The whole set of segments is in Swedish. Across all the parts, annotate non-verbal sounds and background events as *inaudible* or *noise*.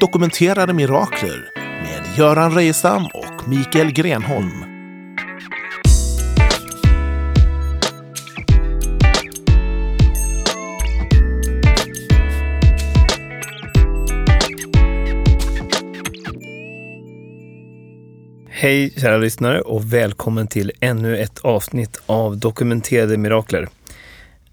dokumenterade mirakler med Göran Reijestam och Mikael Grenholm. Hej kära lyssnare och välkommen till ännu ett avsnitt av Dokumenterade mirakler.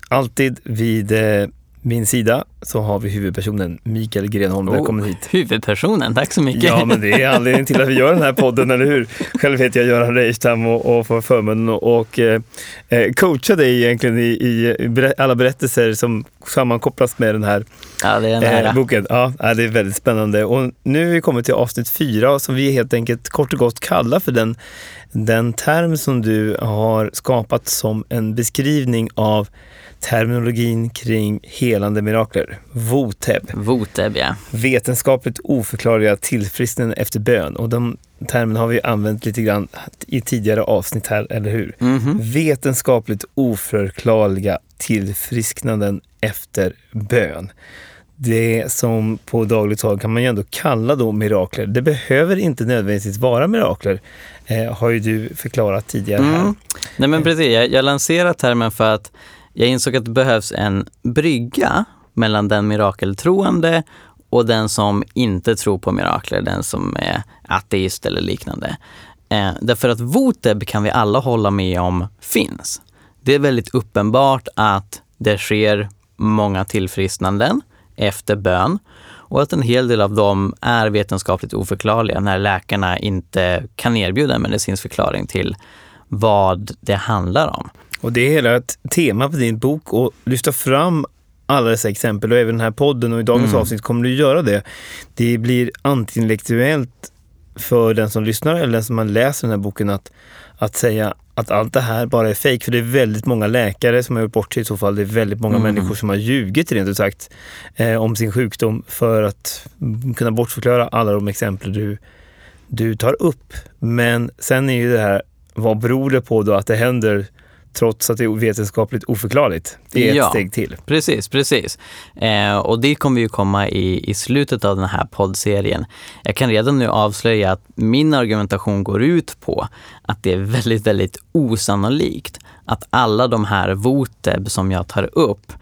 Alltid vid eh, min sida så har vi huvudpersonen Mikael Grenholm. Välkommen Oh, hit. Huvudpersonen, tack så mycket. Ja, men det är anledningen till att vi gör den här podden, eller hur? Själv heter jag Göran Reijestam och, och får förmånen att och, eh, eh, coacha dig egentligen i, i alla berättelser som sammankopplas med den här Ja, det är en ära. eh, boken. Ja, ja, det är väldigt spännande. Och nu har vi kommit till avsnitt fyra som vi helt enkelt kort och gott kallar för den, den term som du har skapat som en beskrivning av terminologin kring helande mirakler. VOTEB. Voteb, ja. Vetenskapligt oförklarliga tillfrisknanden efter bön. Och de termerna har vi använt lite grann i tidigare avsnitt här, eller hur? Mhm. Vetenskapligt oförklarliga tillfrisknanden efter bön. Det som på dagligt tal kan man ju ändå kalla då mirakler. Det behöver inte nödvändigtvis vara mirakler, eh, har ju du förklarat tidigare här. Mm. Nej men precis, jag, jag lanserar termen för att jag insåg att det behövs en brygga mellan den mirakeltroende och den som inte tror på mirakler, den som är ateist eller liknande. Eh, därför att voteb kan vi alla hålla med om finns. Det är väldigt uppenbart att det sker många tillfrisknanden efter bön och att en hel del av dem är vetenskapligt oförklarliga när läkarna inte kan erbjuda en medicinsk förklaring till vad det handlar om. Och det är hela ett tema på din bok att lyfta fram alla dessa exempel och även den här podden och i dagens Mm. avsnitt kommer du göra det. Det blir antiintellektuellt för den som lyssnar eller den som man läser den här boken att, att säga att allt det här bara är fejk. För det är väldigt många läkare som har gjort bort sig i så fall. Det är väldigt många Mm. människor som har ljugit rent ut sagt eh, om sin sjukdom för att kunna bortförklara alla de exempel du, du tar upp. Men sen är ju det här, vad beror det på då att det händer trots att det är vetenskapligt oförklarligt? Det är ett Ja. steg till. Precis, precis. Eh, och det kommer ju komma i, i slutet av den här poddserien. Jag kan redan nu avslöja att min argumentation går ut på att det är väldigt, väldigt osannolikt att alla de här voteb som jag tar upp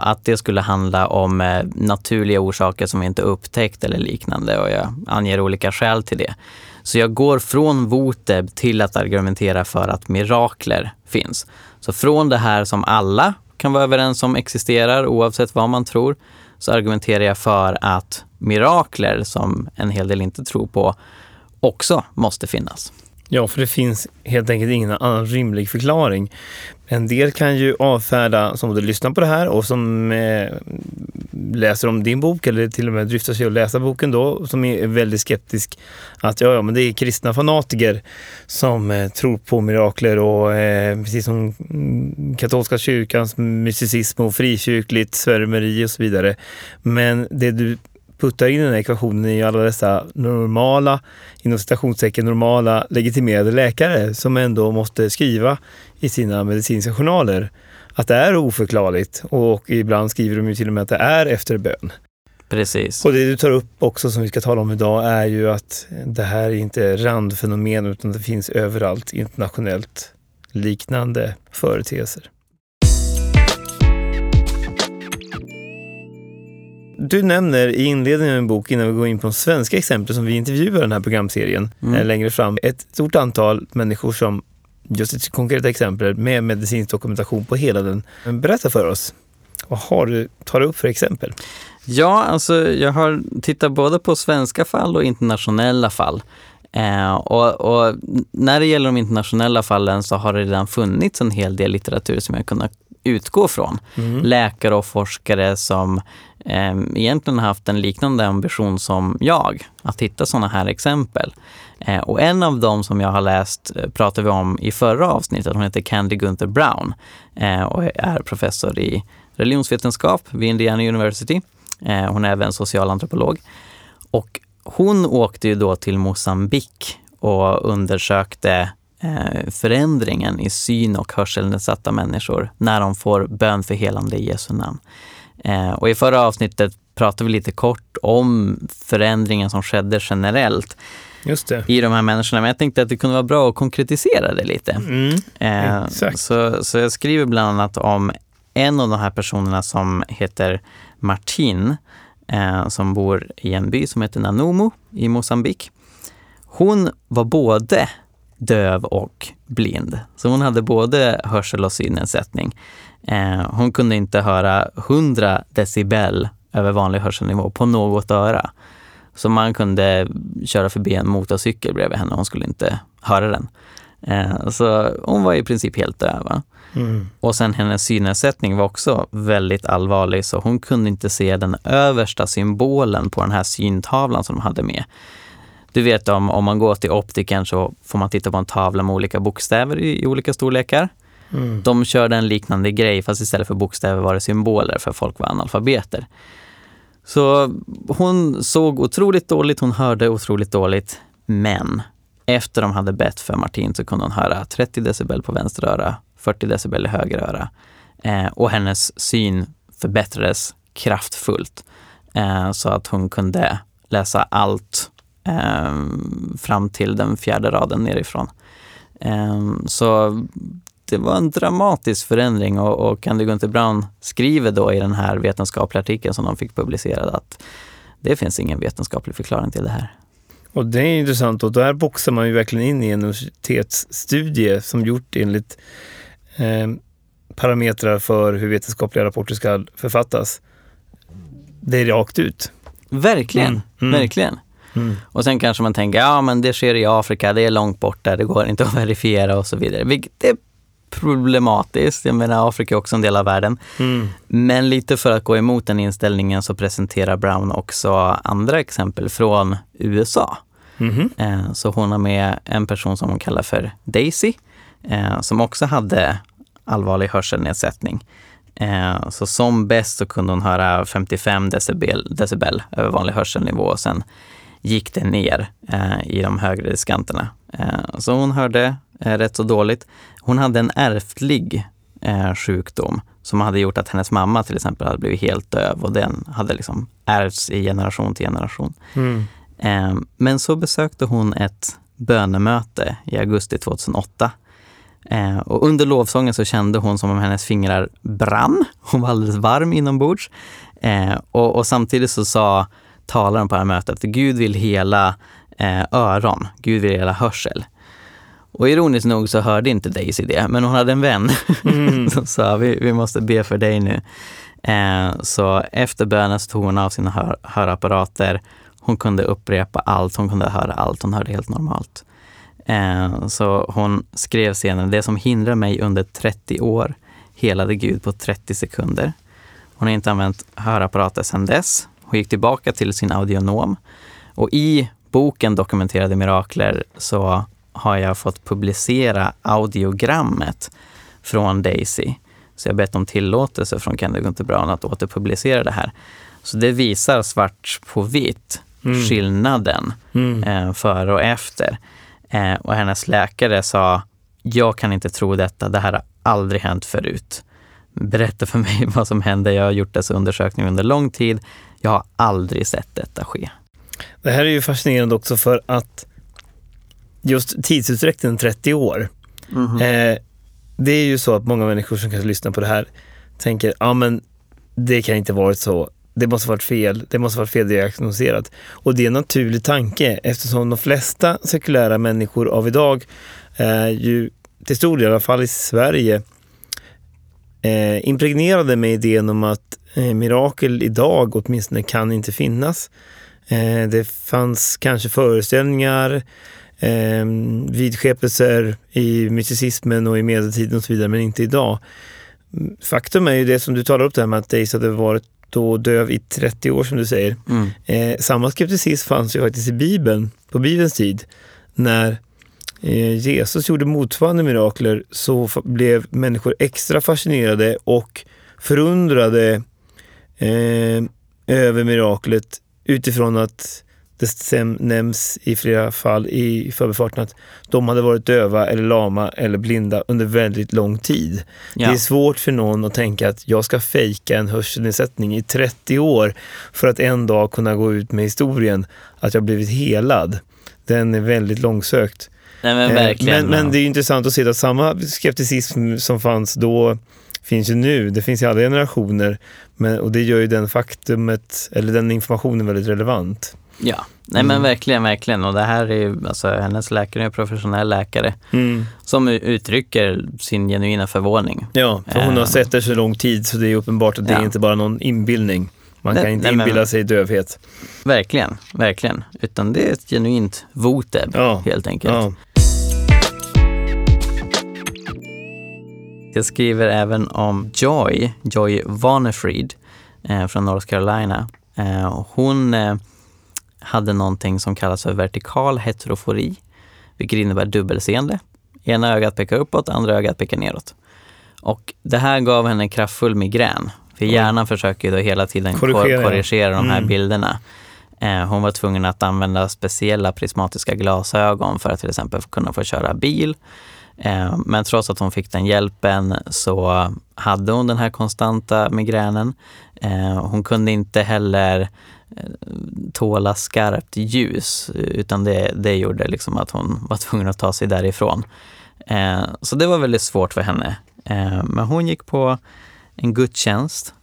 att det skulle handla om eh, naturliga orsaker som vi inte upptäckt eller liknande och jag anger olika skäl till det. Så jag går från voteb till att argumentera för att mirakler finns. Så från det här som alla kan vara överens om existerar oavsett vad man tror, så argumenterar jag för att mirakler som en hel del inte tror på också måste finnas. Ja, för det finns helt enkelt ingen annan rimlig förklaring. En del kan ju avfärda, som både lyssnar på det här och som eh, läser om din bok eller till och med dryftar sig att läsa boken då, som är väldigt skeptisk att ja, ja men det är kristna fanatiker som eh, tror på mirakler och eh, precis som mm, katolska kyrkans mysticism och frikyrkligt svärmeri och så vidare. Men det du puttar in i den här ekvationen ju alla dessa normala, inom citationstecken normala legitimerade läkare som ändå måste skriva i sina medicinska journaler att det är oförklarligt och ibland skriver de ju till och med att det är efter bön. Precis. Och det du tar upp också som vi ska tala om idag är ju att det här är inte randfenomen utan det finns överallt internationellt liknande företeelser. Du nämner i inledningen av en bok, innan vi går in på de svenska exempel som vi intervjuar i den här programserien Mm. eh, längre fram, ett stort antal människor som, just ett konkret exempel, med medicinsk dokumentation på hela den. Berätta för oss, vad har du, tar du upp för exempel? Ja, alltså jag har tittat både på svenska fall och internationella fall. Eh, och, och när det gäller de internationella fallen så har det redan funnits en hel del litteratur som jag kunnat utgå från. Mm. Läkare och forskare som eh, egentligen har haft en liknande ambition som jag, att hitta sådana här exempel. Eh, och en av dem som jag har läst eh, pratade vi om i förra avsnittet. Hon heter Candy Gunther Brown eh, och är professor i religionsvetenskap vid Indiana University. Eh, hon är även socialantropolog. Och hon åkte ju då till Mosambik och undersökte förändringen i syn och hörselnedsatta människor när de får bön för helande i Jesu namn. Eh, och i förra avsnittet pratade vi lite kort om förändringen som skedde generellt i de här människorna. Men jag tänkte att det kunde vara bra att konkretisera det lite. Mm. Eh, så, så jag skriver bland annat om en av de här personerna som heter Martin, eh, som bor i en by som heter Nanumo i Mosambik. Hon var både döv och blind. Så hon hade både hörsel och synnedsättning. Eh, hon kunde inte höra 100 decibel över vanlig hörselnivå på något öra. Så man kunde köra förbi en motorcykel bredvid henne hon skulle inte höra den. Eh, så hon var i princip helt döv. Mm. Och sen hennes synnedsättning var också väldigt allvarlig så hon kunde inte se den översta symbolen på den här syntavlan som de hade med. Du vet om, om man går till optikern så får man titta på en tavla med olika bokstäver i, i olika storlekar. Mm. De körde en liknande grej fast istället för bokstäver var det symboler för folk var analfabeter. Så hon såg otroligt dåligt, hon hörde otroligt dåligt. Men efter de hade bett för Martin så kunde hon höra 30 decibel på vänster öra, 40 decibel i höger öra. Eh, och hennes syn förbättrades kraftfullt. Eh, så att hon kunde läsa allt fram till den fjärde raden nerifrån. Eh, så det var en dramatisk förändring och, och Candy Gunther Brown skriver då i den här vetenskapliga artikeln som de fick publicerad att det finns ingen vetenskaplig förklaring till det här. Och det är intressant och där boxar man ju verkligen in i en universitetsstudie som gjort enligt eh, parametrar för hur vetenskapliga rapporter ska författas. Det är rakt ut. Verkligen, Mm, mm. verkligen. Mm. Och sen kanske man tänker, ja men det sker i Afrika, det är långt borta, det går inte att *laughs* verifiera och så vidare. Vilket är problematiskt. Jag menar, Afrika är också en del av världen. Mm. Men lite för att gå emot den inställningen så presenterar Brown också andra exempel från USA. Eh, Så hon har med en person som hon kallar för Daisy, eh, som också hade allvarlig hörselnedsättning. Eh, Så som bäst så kunde hon höra 55 decibel, decibel över vanlig hörselnivå och sen gick det ner eh, i de högre diskanterna. Eh, Så hon hörde eh, rätt så dåligt. Hon hade en ärftlig sjukdom som hade gjort att hennes mamma till exempel hade blivit helt döv och den hade liksom ärvts i generation till generation. Mm. Men så besökte hon ett bönemöte i augusti 2008. Eh, Och under lovsången så kände hon som om hennes fingrar brann. Hon var alldeles varm inombords. Och, och samtidigt så sa talaren på det här mötet Gud vill hela eh, öron, Gud vill hela hörsel. Och ironiskt nog så hörde inte Daisy det, men hon hade en vän Mm. *laughs* som sa vi, vi måste be för dig nu. Eh, så efter bönen så tog hon av sina hör, hörapparater. Hon kunde upprepa allt, hon kunde höra allt, hon hörde helt normalt. Eh, så hon skrev senare, det som hindrar mig under 30 år helade Gud på 30 sekunder. Hon har inte använt hörapparater sedan dess. Hon gick tillbaka till sin audionom. Och i boken Dokumenterade mirakler så har jag fått publicera audiogrammet från Daisy. Så jag har bett om tillåtelse från Candy Gunther Brown att återpublicera det här. Så det visar svart på vitt Mm. skillnaden Mm. eh, före och efter. Eh, och hennes läkare sa, jag kan inte tro detta, det här har aldrig hänt förut. Berätta för mig *laughs* vad som hände, jag har gjort dessa undersökningar under lång tid, jag har aldrig sett detta ske. Det här är ju fascinerande också för att just tidsutsträckningen 30 år. Eh, det är ju så att många människor som kanske lyssnar på det här tänker, ja men det kan inte varit så. Det måste varit fel. Det måste varit feldiagnostiserat. Och det är en naturlig tanke eftersom de flesta sekulära människor av idag är ju till stor del, i alla fall i Sverige, eh, impregnerade med idén om att eh, mirakel idag åtminstone kan inte finnas. Eh, det fanns kanske föreställningar, eh, vidskepelser i mysticismen och i medeltiden och så vidare, men inte idag. Faktum är ju det som du talar upp det här med att Daisy hade varit då döv i 30 år som du säger. Mm. Eh, samma skepticism fanns ju faktiskt i Bibeln, på Bibelns tid. När Jesus gjorde motsvarande mirakler så blev människor extra fascinerade och förundrade eh, över miraklet utifrån att det stäm, nämns i flera fall i förbifarten att de hade varit döva eller lama eller blinda under väldigt lång tid. Ja. Det är svårt för någon att tänka att jag ska fejka en hörselnedsättning i 30 år för att en dag kunna gå ut med historien att jag blivit helad. Den är väldigt långsökt. Nej men Eh, verkligen. Men, men det är intressant att se att samma skepticism som fanns då finns ju nu. Det finns i alla generationer. Men, och det gör ju den faktumet, eller den informationen väldigt relevant. Ja, nej Mm. men verkligen, verkligen. Och det här är ju, alltså hennes läkare är en professionell läkare som u- uttrycker sin genuina förvåning. Ja, för hon Eh. har sett det så lång tid så det är uppenbart att det Ja. är inte bara någon inbildning. Man Nej, kan inte nej, men- inbilla sig dövhet. Verkligen, verkligen. Utan det är ett genuint voteb Ja. helt enkelt. Ja. Jag skriver även om Joy, Joy Vanefried eh, från North Carolina. Eh, hon eh, hade någonting som kallas för vertikal heterofori, vilket innebär dubbelseende. Ena ögat pekar uppåt, andra ögat pekar neråt. Och det här gav henne kraftfull migrän. För hjärnan försöker då hela tiden Korrigera. korrigera, korrigera de här Mm. bilderna. Eh, hon var tvungen att använda speciella prismatiska glasögon för att till exempel kunna få köra bil. Eh, men trots att hon fick den hjälpen så hade hon den här konstanta migränen. Eh, hon kunde inte heller eh, tåla skarpt ljus utan det, det gjorde liksom att hon var tvungen att ta sig därifrån. Så det var väldigt svårt för henne. Men hon gick på en gudstjänst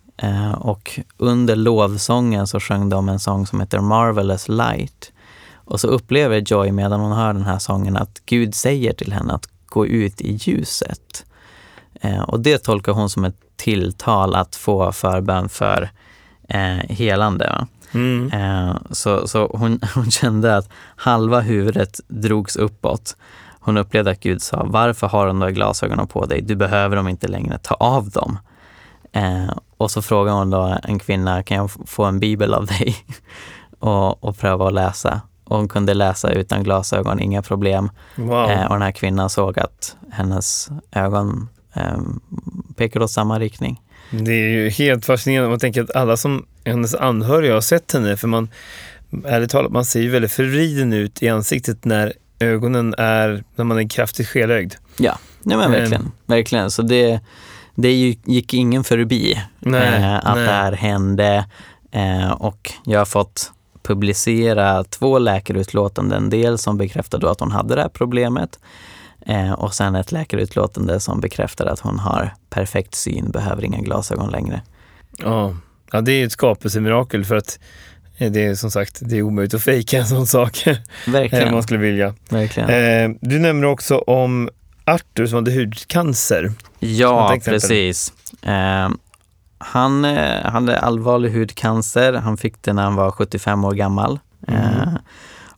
och under lovsången så sjöng de en sång som heter Marvelous Light. Och så upplever Joy medan hon hör den här sången att Gud säger till henne att gå ut i ljuset. Eh, och det tolkar hon som ett tilltal att få förbön för eh, helande. Mm. Eh, så så hon, *laughs* hon kände att halva huvudet drogs uppåt. Hon upplevde att Gud sa, varför har du de där glasögonen på dig? Du behöver dem inte längre, ta av dem. Eh, och så frågade hon då en kvinna, kan jag få en bibel av dig? *laughs* och, och pröva att läsa. Och hon kunde läsa utan glasögon, inga problem. Wow. Eh, och den här kvinnan såg att hennes ögon eh, pekade åt samma riktning. Det är ju helt fascinerande. Man tänker att alla som hennes anhöriga har sett henne, för man, ärligt talat, man ser ju väldigt förvriden ut i ansiktet när ögonen är, när man är kraftigt skelögd. Ja, nej men Eh. verkligen. verkligen. Så det, det gick ingen förbi Nej, eh, att nej. det här hände. Eh, och jag har fått publicera två läkarutlåtanden. Dels som bekräftar då att hon hade det här problemet eh, och sen ett läkarutlåtande som bekräftar att hon har perfekt syn, behöver inga glasögon längre. Ja. ja, det är ett skapelsemirakel för att eh, det är som sagt det är omöjligt att fejka en sån sak. *laughs* Verkligen. man skulle vilja. verkligen. Eh, du nämner också om Arthur som hade hudcancer. Ja, precis. Han eh, hade allvarlig hudcancer. Han fick det när han var 75 år gammal. Eh,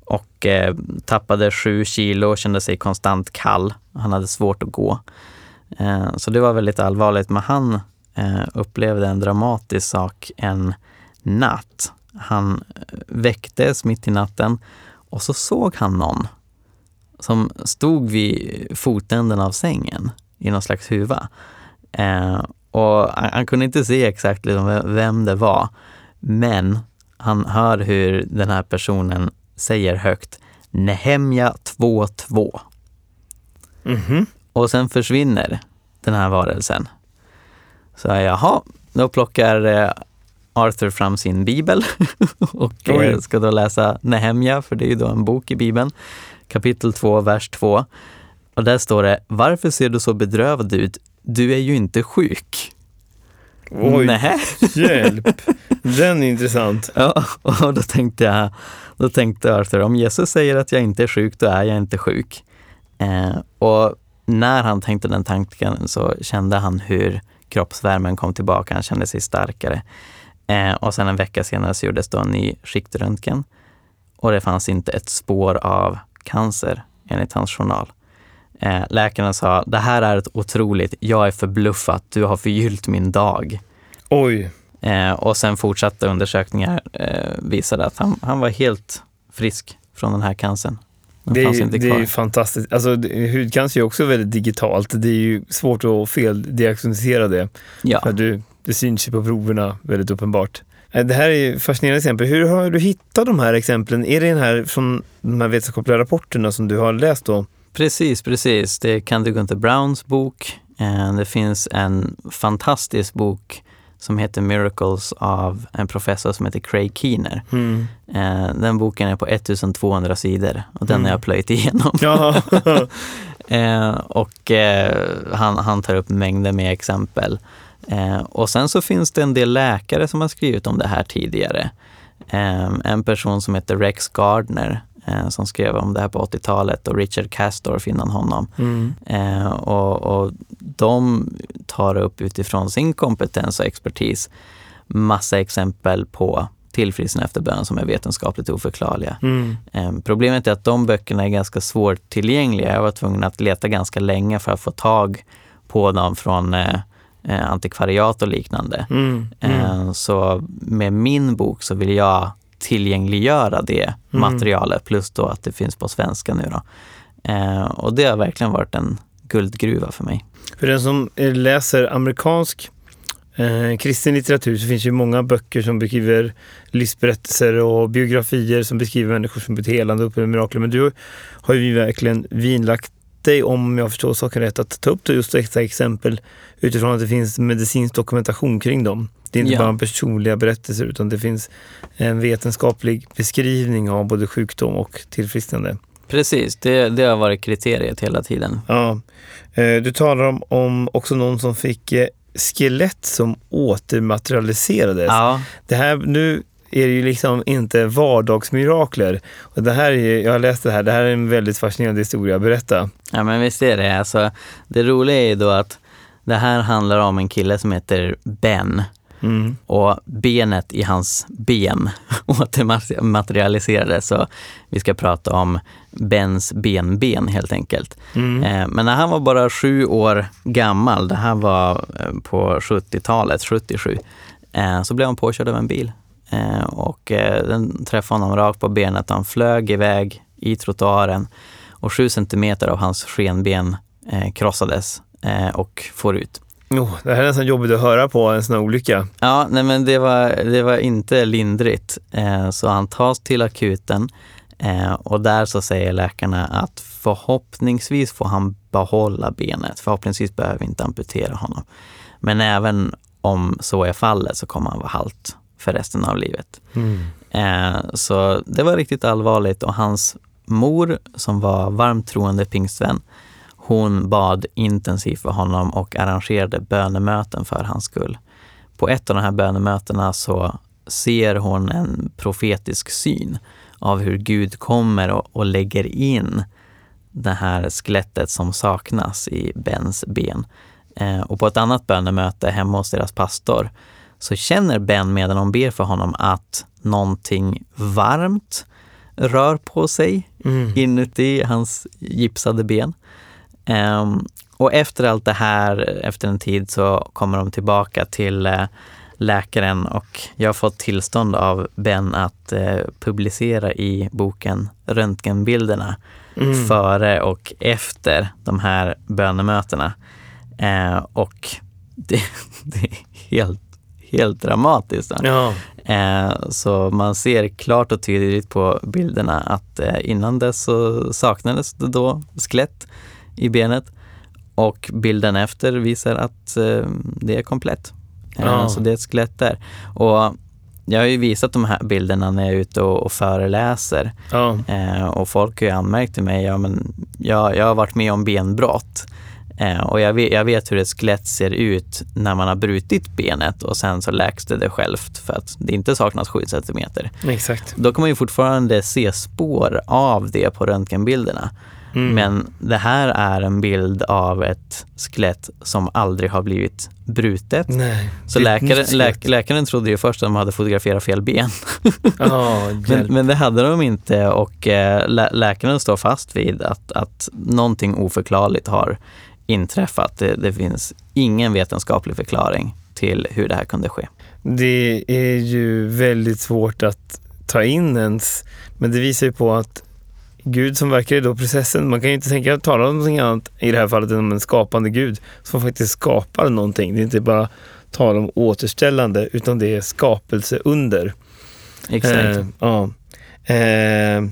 och eh, tappade sju kilo och kände sig konstant kall. Han hade svårt att gå. Eh, så det var väldigt allvarligt. Men han upplevde en dramatisk sak en natt. Han väcktes mitt i natten och så såg han någon som stod vid fotänden av sängen i någon slags huva. Eh, och han, han kunde inte se exakt liksom vem- det var, men han hör hur den här personen säger högt Nehemja 2.2 Mhm. och sen försvinner den här varelsen. Så jag, jaha, då plockar eh, Arthur fram sin bibel *laughs* och Oj. eh, ska då läsa Nehemja, för det är ju då en bok i bibeln, kapitel 2, vers 2. Och där står det, varför ser du så bedrövad ut? Du är ju inte sjuk. Oj, Nähä? hjälp. Den är intressant. Ja, och då tänkte jag, då tänkte Arthur, om Jesus säger att jag inte är sjuk, då är jag inte sjuk. Eh, och när han tänkte den tanken så kände han hur kroppsvärmen kom tillbaka, han kände sig starkare. Eh, och sen en vecka senare så gjordes då en ny skiktröntgen och det fanns inte ett spår av cancer enligt hans journal. Eh, läkaren sa, det här är ett otroligt, jag är förbluffad, du har förgyllt min dag. Oj, Eh, och sen fortsatta undersökningar eh, visade att han, han var helt frisk från den här cancern. Den det är, det är ju fantastiskt. Alltså, hudcancer är också väldigt digitalt. Det är ju svårt att feldiagnostisera det. ja, För du, det syns ju på proverna väldigt uppenbart. Det här är fascinerande exempel. Hur har du hittat de här exemplen? Är det den här från de här vetenskapliga rapporterna som du har läst då? Precis, precis. Det är Candy Gunther Browns bok. Eh, Det finns en fantastisk bok som heter Miracles av en professor som heter Craig Keener. Mm. Eh, Den boken är på 1200 sidor och den Mm. har jag plöjt igenom. *laughs* Eh, och han, han tar upp mängder med exempel. Och sen så finns det en del läkare som har skrivit om det här tidigare. En person som heter Rex Gardner eh, som skrev om det här på 80-talet och Richard Castorf innan honom. Mm. Eh, och, och de tar upp utifrån sin kompetens och expertis massa exempel på tillfrisknande efter bön som är vetenskapligt oförklarliga. Mm. Eh, Problemet är att de böckerna är ganska svårtillgängliga. Jag var tvungen att leta ganska länge för att få tag på dem från eh, eh, antikvariat och liknande. Mm. Mm. Eh, Så med min bok så vill jag tillgängliggöra det Mm. materialet plus då att det finns på svenska nu då. Eh, Och det har verkligen varit en guldgruva för mig. För den som eh, läser amerikansk eh, kristen litteratur så finns ju många böcker som beskriver livsberättelser och biografier som beskriver människor som blivit helande och upplever mirakler. Men du har ju verkligen vinlagt dig, om jag förstår saken rätt, att ta upp just detta exempel utifrån att det finns medicinsk dokumentation kring dem. Det är inte Ja. bara personliga berättelser utan det finns en vetenskaplig beskrivning av både sjukdom och tillfrisknande. Precis, det, det har varit kriteriet hela tiden. Ja. Eh, Du talar om, om också någon som fick eh, skelett som återmaterialiserades. Ja, Det här, nu är det ju liksom inte vardagsmirakler. Och det här är, jag har läst det här, det här är en väldigt fascinerande historia. Berätta. Ja men visst är det. Alltså, det roliga är ju då att det här handlar om en kille som heter Ben Mm. och benet i hans ben *laughs* återmaterialiserades. Så vi ska prata om Bens benben helt enkelt. Mm. Eh, Men när han var bara sju år gammal, det här var eh, på 70-talet, 77, eh, så blev han påkörd av en bil. Eh, Och eh, den träffade honom rakt på benet han flög iväg i trottoaren och sju centimeter av hans skenben eh, krossades och får ut. Oh, det här är nästan jobbigt att höra på en sån här olycka. Ja, nej men det var, det var inte lindrigt. Så han tas till akuten och där så säger läkarna att förhoppningsvis får han behålla benet. Förhoppningsvis behöver vi inte amputera honom. Men även om så är fallet så kommer han vara halt för resten av livet. Eh, så det var riktigt allvarligt och hans mor som var varmt troende pingstvän, hon bad intensivt för honom och arrangerade bönemöten för hans skull. På ett av de här bönemötena så ser hon en profetisk syn av hur Gud kommer och, och lägger in det här skelettet som saknas i Bens ben. Eh, och på ett annat bönemöte hemma hos deras pastor så känner Ben medan de ber för honom att någonting varmt rör på sig Mm. inuti hans gipsade ben. Ehm, och efter allt det här, efter en tid, så kommer de tillbaka till eh, läkaren och jag har fått tillstånd av Ben att eh, publicera i boken röntgenbilderna Mm. före och efter de här bönemötena. Eh, och *laughs* det, det är helt, helt dramatiskt. Ja. Eh, så man ser klart och tydligt på bilderna att eh, innan dess så saknades det då skelett i benet och bilden efter visar att eh, det är komplett. Ja. Så det är ett skelett där. Och jag har ju visat de här bilderna när jag är ute och, och föreläser Ja. och folk har ju anmärkt till mig, ja men jag, jag har varit med om benbrott och jag vet, jag vet hur ett skelett ser ut när man har brutit benet och sen så läks det, det självt för att det inte saknas 7 centimeter. Exakt. Då kan man ju fortfarande se spår av det på röntgenbilderna. Mm. Men det här är en bild av ett skelett som aldrig har blivit brutet. Nej. Så läkaren, läk, läkaren trodde ju först att de hade fotograferat fel ben. *laughs* Ja, Men, men det hade de inte och eh, lä läkaren står fast vid att, att någonting oförklarligt har inträffat. Det, det finns ingen vetenskaplig förklaring till hur det här kunde ske. Det är ju väldigt svårt att ta in ens, men det visar ju på att Gud som verkar i då processen, man kan ju inte tänka tala om någonting annat i det här fallet än om en skapande Gud som faktiskt skapar någonting. Det är inte bara tala om återställande utan det är skapelse under. Exakt. Eh, ja. Eh,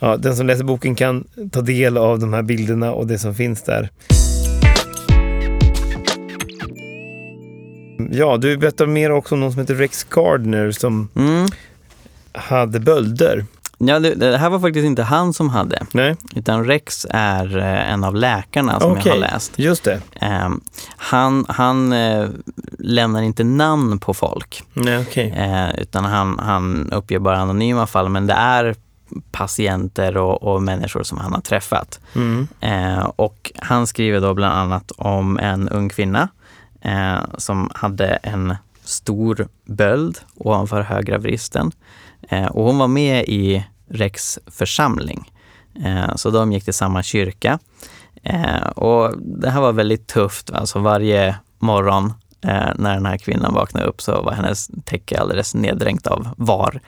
ja, den som läser boken kan ta del av de här bilderna och det som finns där. Ja, du berättar mer också om någon som heter Rex Gardner som Mm. hade bölder. Ja, det, det här var faktiskt inte han som hade, Nej, utan Rex är eh, en av läkarna som jag Okej. har läst. just det. Eh, han han eh, lämnar inte namn på folk, Nej, okej. eh, utan han, han uppger bara anonyma fall, men det är patienter och, och människor som han har träffat. Mm. Eh, och han skriver då bland annat om en ung kvinna eh, som hade en stor böld ovanför högra vristen. Eh, och hon var med i Rex församling. Eh, så de gick till samma kyrka. Eh, och det här var väldigt tufft. Alltså varje morgon eh, när den här kvinnan vaknade upp så var hennes täcke alldeles neddränkt av var.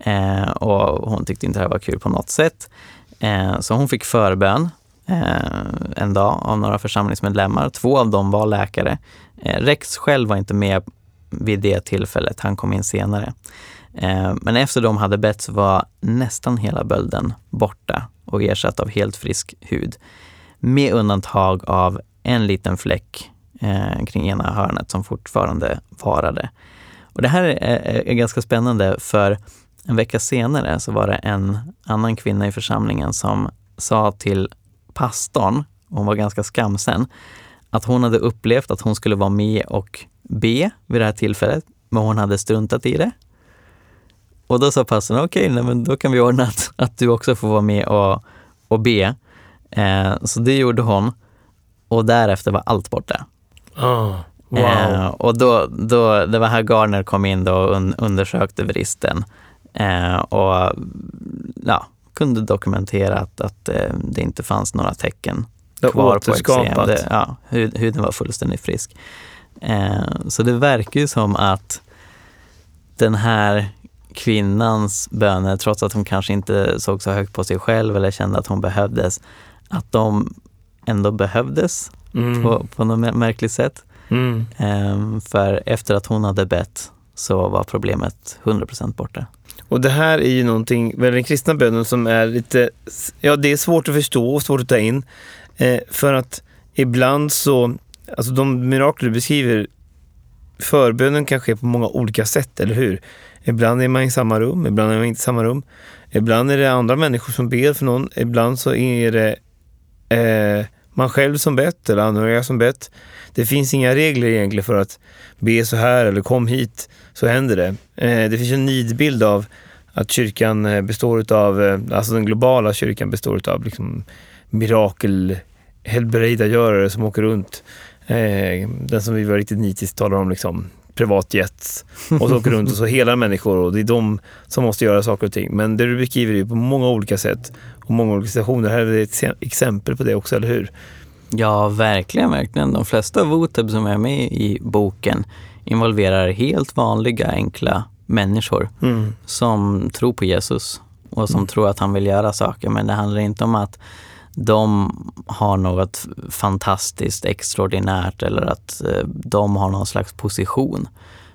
Eh, och hon tyckte inte det här var kul på något sätt. Eh, så hon fick förbön eh, en dag av några församlingsmedlemmar. Två av dem var läkare. Eh, Rex själv var inte med vid det tillfället, han kom in senare. Eh, men efter de hade bett så var nästan hela bölden borta och ersatt av helt frisk hud. Med undantag av en liten fläck eh, kring ena hörnet som fortfarande varade. Och det här är, är ganska spännande för en vecka senare så var det en annan kvinna i församlingen som sa till pastorn, hon var ganska skamsen, att hon hade upplevt att hon skulle vara med och be vid det här tillfället, men hon hade struntat i det. Och då sa pastorn, okej, nej, men då kan vi ordna att, att du också får vara med och, och be. Eh, så det gjorde hon och därefter var allt borta. Ah, wow. Eh, och då, då, det var här Garner kom in då och un, undersökte vristen eh, och ja, kunde dokumentera att, att eh, det inte fanns några tecken kvar på eksem. Det, ja, hud, huden var fullständigt frisk. Eh, så det verkar ju som att den här kvinnans böner, trots att hon kanske inte såg så högt på sig själv eller kände att hon behövdes, att de ändå behövdes Mm. på, på något mär- märkligt sätt. Mm. Ehm, för efter att hon hade bett så var problemet 100% borta. Och det här är ju någonting, väl den kristna bönen som är lite, ja det är svårt att förstå och svårt att ta in. Eh, för att ibland så, alltså de mirakler du beskriver, förbönen kan ske på många olika sätt, eller hur? Ibland är man i samma rum, ibland är man inte i samma rum. Ibland är det andra människor som ber för någon, ibland så är det eh, man själv som bett eller anhöriga som bett. Det finns inga regler egentligen för att be så här eller kom hit så händer det. Eh, det finns en nidbild av att kyrkan eh, består av, eh, alltså den globala kyrkan består av liksom mirakel helbrägdagörare som åker runt. Eh, den som vi var riktigt nitiskt talar om, liksom privatjets. Och så åker runt och så *laughs* hela människor och det är de som måste göra saker och ting. Men det du beskriver är ju på många olika sätt och många olika situationer. Här är det ett exempel på det också, eller hur? Ja, verkligen, verkligen. De flesta voteb som är med i boken involverar helt vanliga, enkla människor Mm. som tror på Jesus och som tror att han vill göra saker. Men det handlar inte om att de har något fantastiskt extraordinärt eller att eh, de har någon slags position.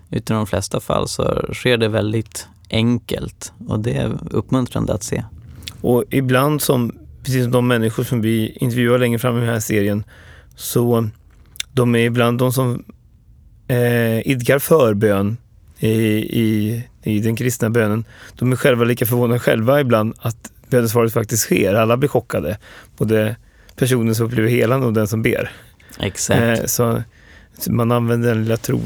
Utan i de flesta fall så sker det väldigt enkelt och det är uppmuntrande att se. Och ibland som, precis som de människor som vi intervjuar längre fram i den här serien, så de är ibland de som eh, idkar förbön i, i, i den kristna bönen. De är själva lika förvånade själva ibland att bönesvaret faktiskt sker. Alla blir chockade. Både personen som upplever helan och den som ber. Exakt. Eh, så, man använder den lilla tro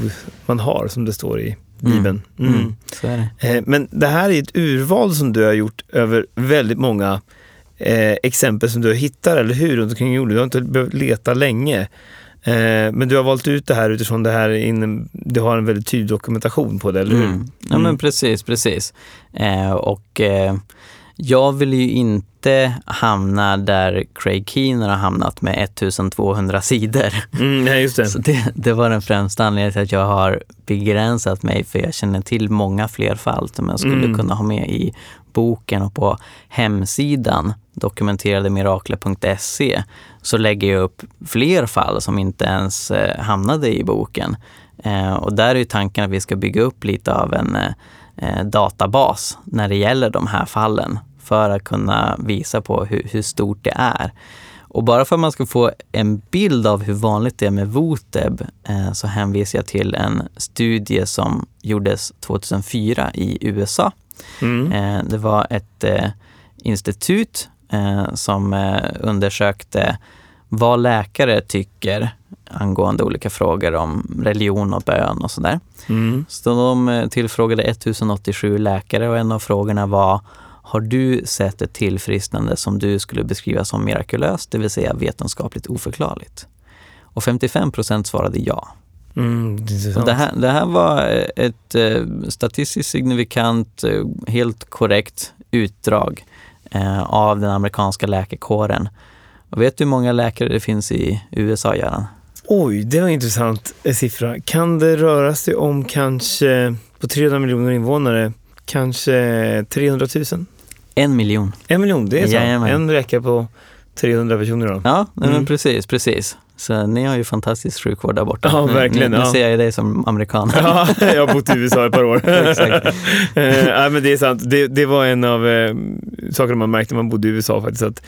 man har, som det står i Bibeln. Mm. Mm, det. Eh, Men det här är ett urval som du har gjort över väldigt många eh, exempel som du hittar, eller hur? Runt omkring jorden. Du har inte behövt leta länge. Men du har valt ut det här utifrån det här, in, du har en väldigt tydlig dokumentation på det, eller hur? Mm. Ja Mm. men precis, precis. Eh, och jag vill ju inte hamna där Craig Keener har hamnat med 1200 sidor. Mm, nej, just det. Så det, det var den främsta anledningen till att jag har begränsat mig för jag känner till många fler fall som jag skulle Mm. kunna ha med i boken och på hemsidan dokumenterademirakler.se så lägger jag upp fler fall som inte ens eh, hamnade i boken. Eh, och där är ju tanken att vi ska bygga upp lite av en eh, databas när det gäller de här fallen för att kunna visa på hur, hur stort det är. Och bara för att man ska få en bild av hur vanligt det är med Voteb eh, så hänvisar jag till en studie som gjordes 2004 i USA. Mm. Eh, det var ett eh, institut som undersökte vad läkare tycker angående olika frågor om religion och bön och sådär. Mm. Så de tillfrågade 1087 läkare och en av frågorna var har du sett ett tillfrisknande som du skulle beskriva som mirakulöst, det vill säga vetenskapligt oförklarligt? Och 55 procent svarade ja. Mm, det, det, här, det här var ett eh, statistiskt signifikant, eh, helt korrekt utdrag eh, av den amerikanska läkarkåren. Och vet du hur många läkare det finns i USA, Göran? Oj, det var en intressant eh, siffra. Kan det röra sig om kanske, på 300 miljoner invånare, kanske 300 000? En miljon. En miljon, det är så. Jajamän. En räcker på 300 personer då? Ja, mm. men precis, precis. Så ni har ju fantastisk sjukvård där borta. Ja, verkligen. Nu, nu ja. ser jag dig som amerikan. Ja, jag har bott i USA ett par år. *laughs* Exakt. *laughs* eh, men det är sant. Det, det var en av eh, sakerna man märkte när man bodde i USA faktiskt. Att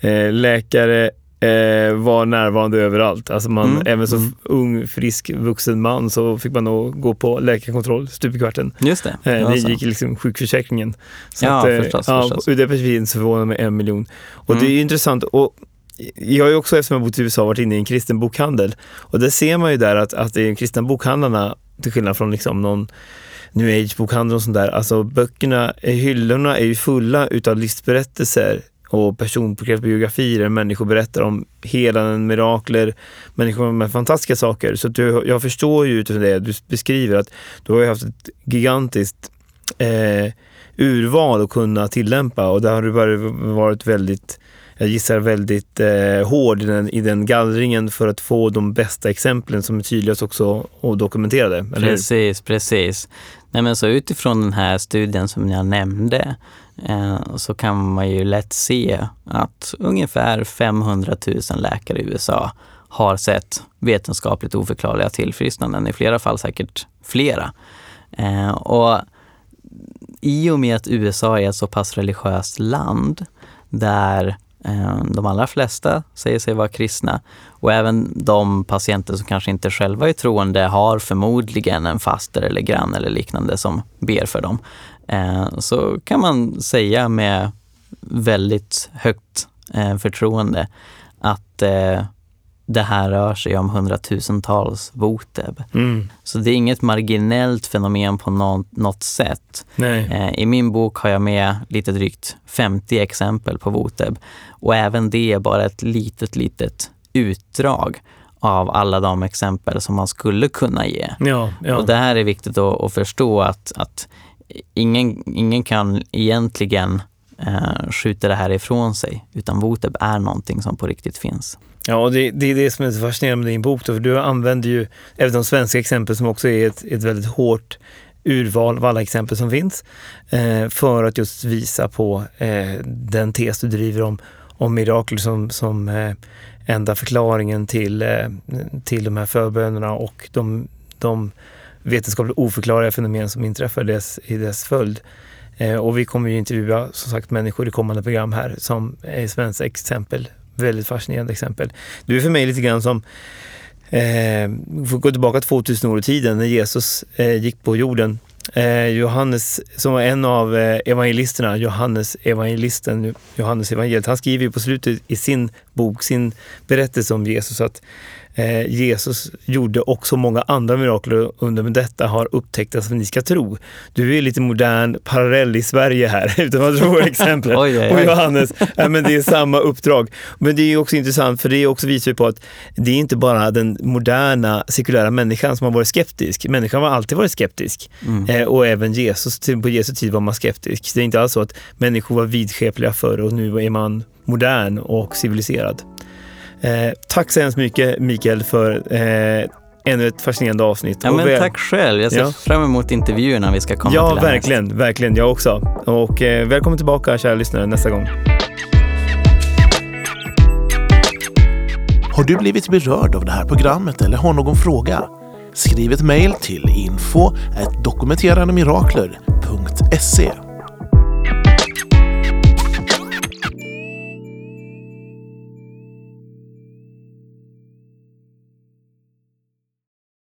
eh, läkare eh, var närvarande överallt. Alltså man, mm. Även som mm. ung, frisk, vuxen man så fick man nog gå på läkarkontroll stup i kvarten. Just det. Eh, det gick liksom sjukförsäkringen. Så ja, att, eh, förstås, ja, förstås. Ur det perspektivet så förvånar mig en miljon. Och mm. det är intressant. Och jag har ju också, eftersom jag bott i USA, varit inne i en kristen bokhandel. Och där ser man ju där att, att de kristna bokhandlarna, till skillnad från liksom någon new age-bokhandel och sånt där, alltså böckerna, hyllorna är ju fulla utav livsberättelser och personporträtt biografier där människor berättar om helanden, mirakler, människor med fantastiska saker. Så du, jag förstår ju utifrån det du beskriver att du har haft ett gigantiskt eh, urval att kunna tillämpa och där har du varit väldigt jag gissar väldigt eh, hård i den, i den gallringen för att få de bästa exemplen som är tydligast också och dokumenterade. Precis, precis. Nej, men så utifrån den här studien som jag nämnde eh, så kan man ju lätt se att ungefär 500 000 läkare i USA har sett vetenskapligt oförklarliga tillfrisknanden, i flera fall säkert flera. Eh, och i och med att USA är ett så pass religiöst land där Eh, de allra flesta säger sig vara kristna och även de patienter som kanske inte själva är troende har förmodligen en faster eller granne eller liknande som ber för dem. Eh, så kan man säga med väldigt högt eh, förtroende att det här rör sig om hundratusentals voteb. Mm. Så det är inget marginellt fenomen på något, något sätt. Eh, I min bok har jag med lite drygt 50 exempel på voteb och även det är bara ett litet, litet utdrag av alla de exempel som man skulle kunna ge. Ja, ja. Och det här är viktigt att, att förstå att, att ingen, ingen kan egentligen eh, skjuter det här ifrån sig, utan voteb är någonting som på riktigt finns. Ja, och det, det är det som är så fascinerande med din bok. Då, för du använder ju även de svenska exempel som också är ett, ett väldigt hårt urval av alla exempel som finns eh, för att just visa på eh, den tes du driver om, om mirakel som, som eh, enda förklaringen till, eh, till de här förbönerna och de, de vetenskapligt oförklarliga fenomen som inträffar dess, i dess följd. Eh, och vi kommer ju intervjua som sagt människor i kommande program här som är svenska exempel väldigt fascinerande exempel. Du är för mig lite grann som Eh, får gå tillbaka 2000 år i tiden när Jesus eh, gick på jorden. Eh, Johannes, som var en av eh, evangelisterna, Johannes evangelisten, Johannes evangeliet, han skriver ju på slutet i sin bok, sin berättelse om Jesus att Eh, Jesus gjorde också många andra mirakler under, men detta har upptäckts som ni ska tro. Du är lite modern parallell i Sverige här, *laughs* utan att *laughs* oj, oj, oj. Och Johannes, ja, men det är samma uppdrag. Men det är också intressant, för det också visar på att det är inte bara den moderna sekulära människan som har varit skeptisk. Människan har alltid varit skeptisk. Mm. Eh, och även Jesus, på Jesu tid var man skeptisk. Det är inte alls så att människor var vidskepliga förr och nu är man modern och civiliserad. Eh, tack så hemskt mycket Mikael för eh, ännu ett fascinerande avsnitt. Ja, men tack själv. Jag ser ja. fram emot intervjuerna vi ska komma ja, till. Ja, verkligen. Verkligen. Jag också. Och eh, välkommen tillbaka kära lyssnare nästa gång. Har du blivit berörd av det här programmet eller har någon fråga? skriv ett mejl till info dokumenterandemirakler.se